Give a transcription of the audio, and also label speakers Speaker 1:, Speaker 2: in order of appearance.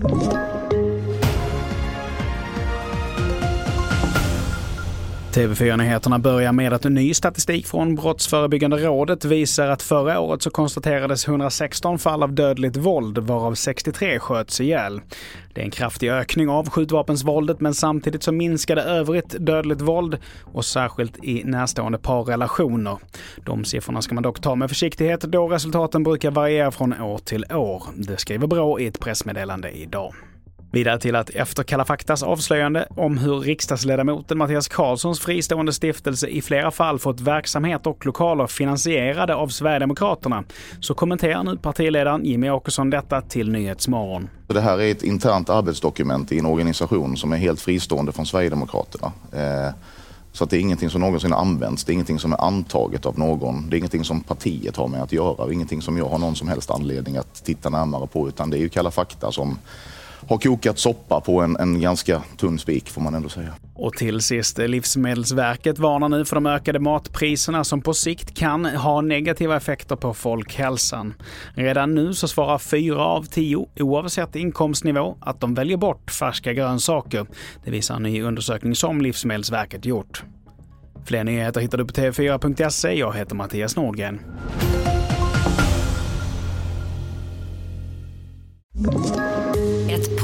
Speaker 1: Thank you. TV4-nyheterna börjar med att ny statistik från Brottsförebyggande rådet visar att förra året så konstaterades 116 fall av dödligt våld, varav 63 sköts ihjäl. Det är en kraftig ökning av skjutvapensvåldet men samtidigt så minskade övrigt dödligt våld och särskilt i närstående parrelationer. De siffrorna ska man dock ta med försiktighet då resultaten brukar variera från år till år. Det skriver Brå i ett pressmeddelande idag. Vidare till att efter Kalla faktas avslöjande om hur riksdagsledamoten Mattias Karlssons fristående stiftelse i flera fall fått verksamhet och lokaler finansierade av Sverigedemokraterna så kommenterar nu partiledaren Jimmy Åkesson detta till Nyhetsmorgon.
Speaker 2: Det här är ett internt arbetsdokument i en organisation som är helt fristående från Sverigedemokraterna. Eh, så att det är ingenting som någonsin använts, det är ingenting som är antaget av någon. Det är ingenting som partiet har med att göra, ingenting som jag har någon som helst anledning att titta närmare på utan det är ju Kalla fakta som har kokat soppa på en, en ganska tunn spik får man ändå säga.
Speaker 1: Och till sist, eh, Livsmedelsverket varnar nu för de ökade matpriserna som på sikt kan ha negativa effekter på folkhälsan. Redan nu så svarar fyra av tio, oavsett inkomstnivå, att de väljer bort färska grönsaker. Det visar en ny undersökning som Livsmedelsverket gjort. Fler nyheter hittar du på tv4.se. Jag heter Mattias Nordgren.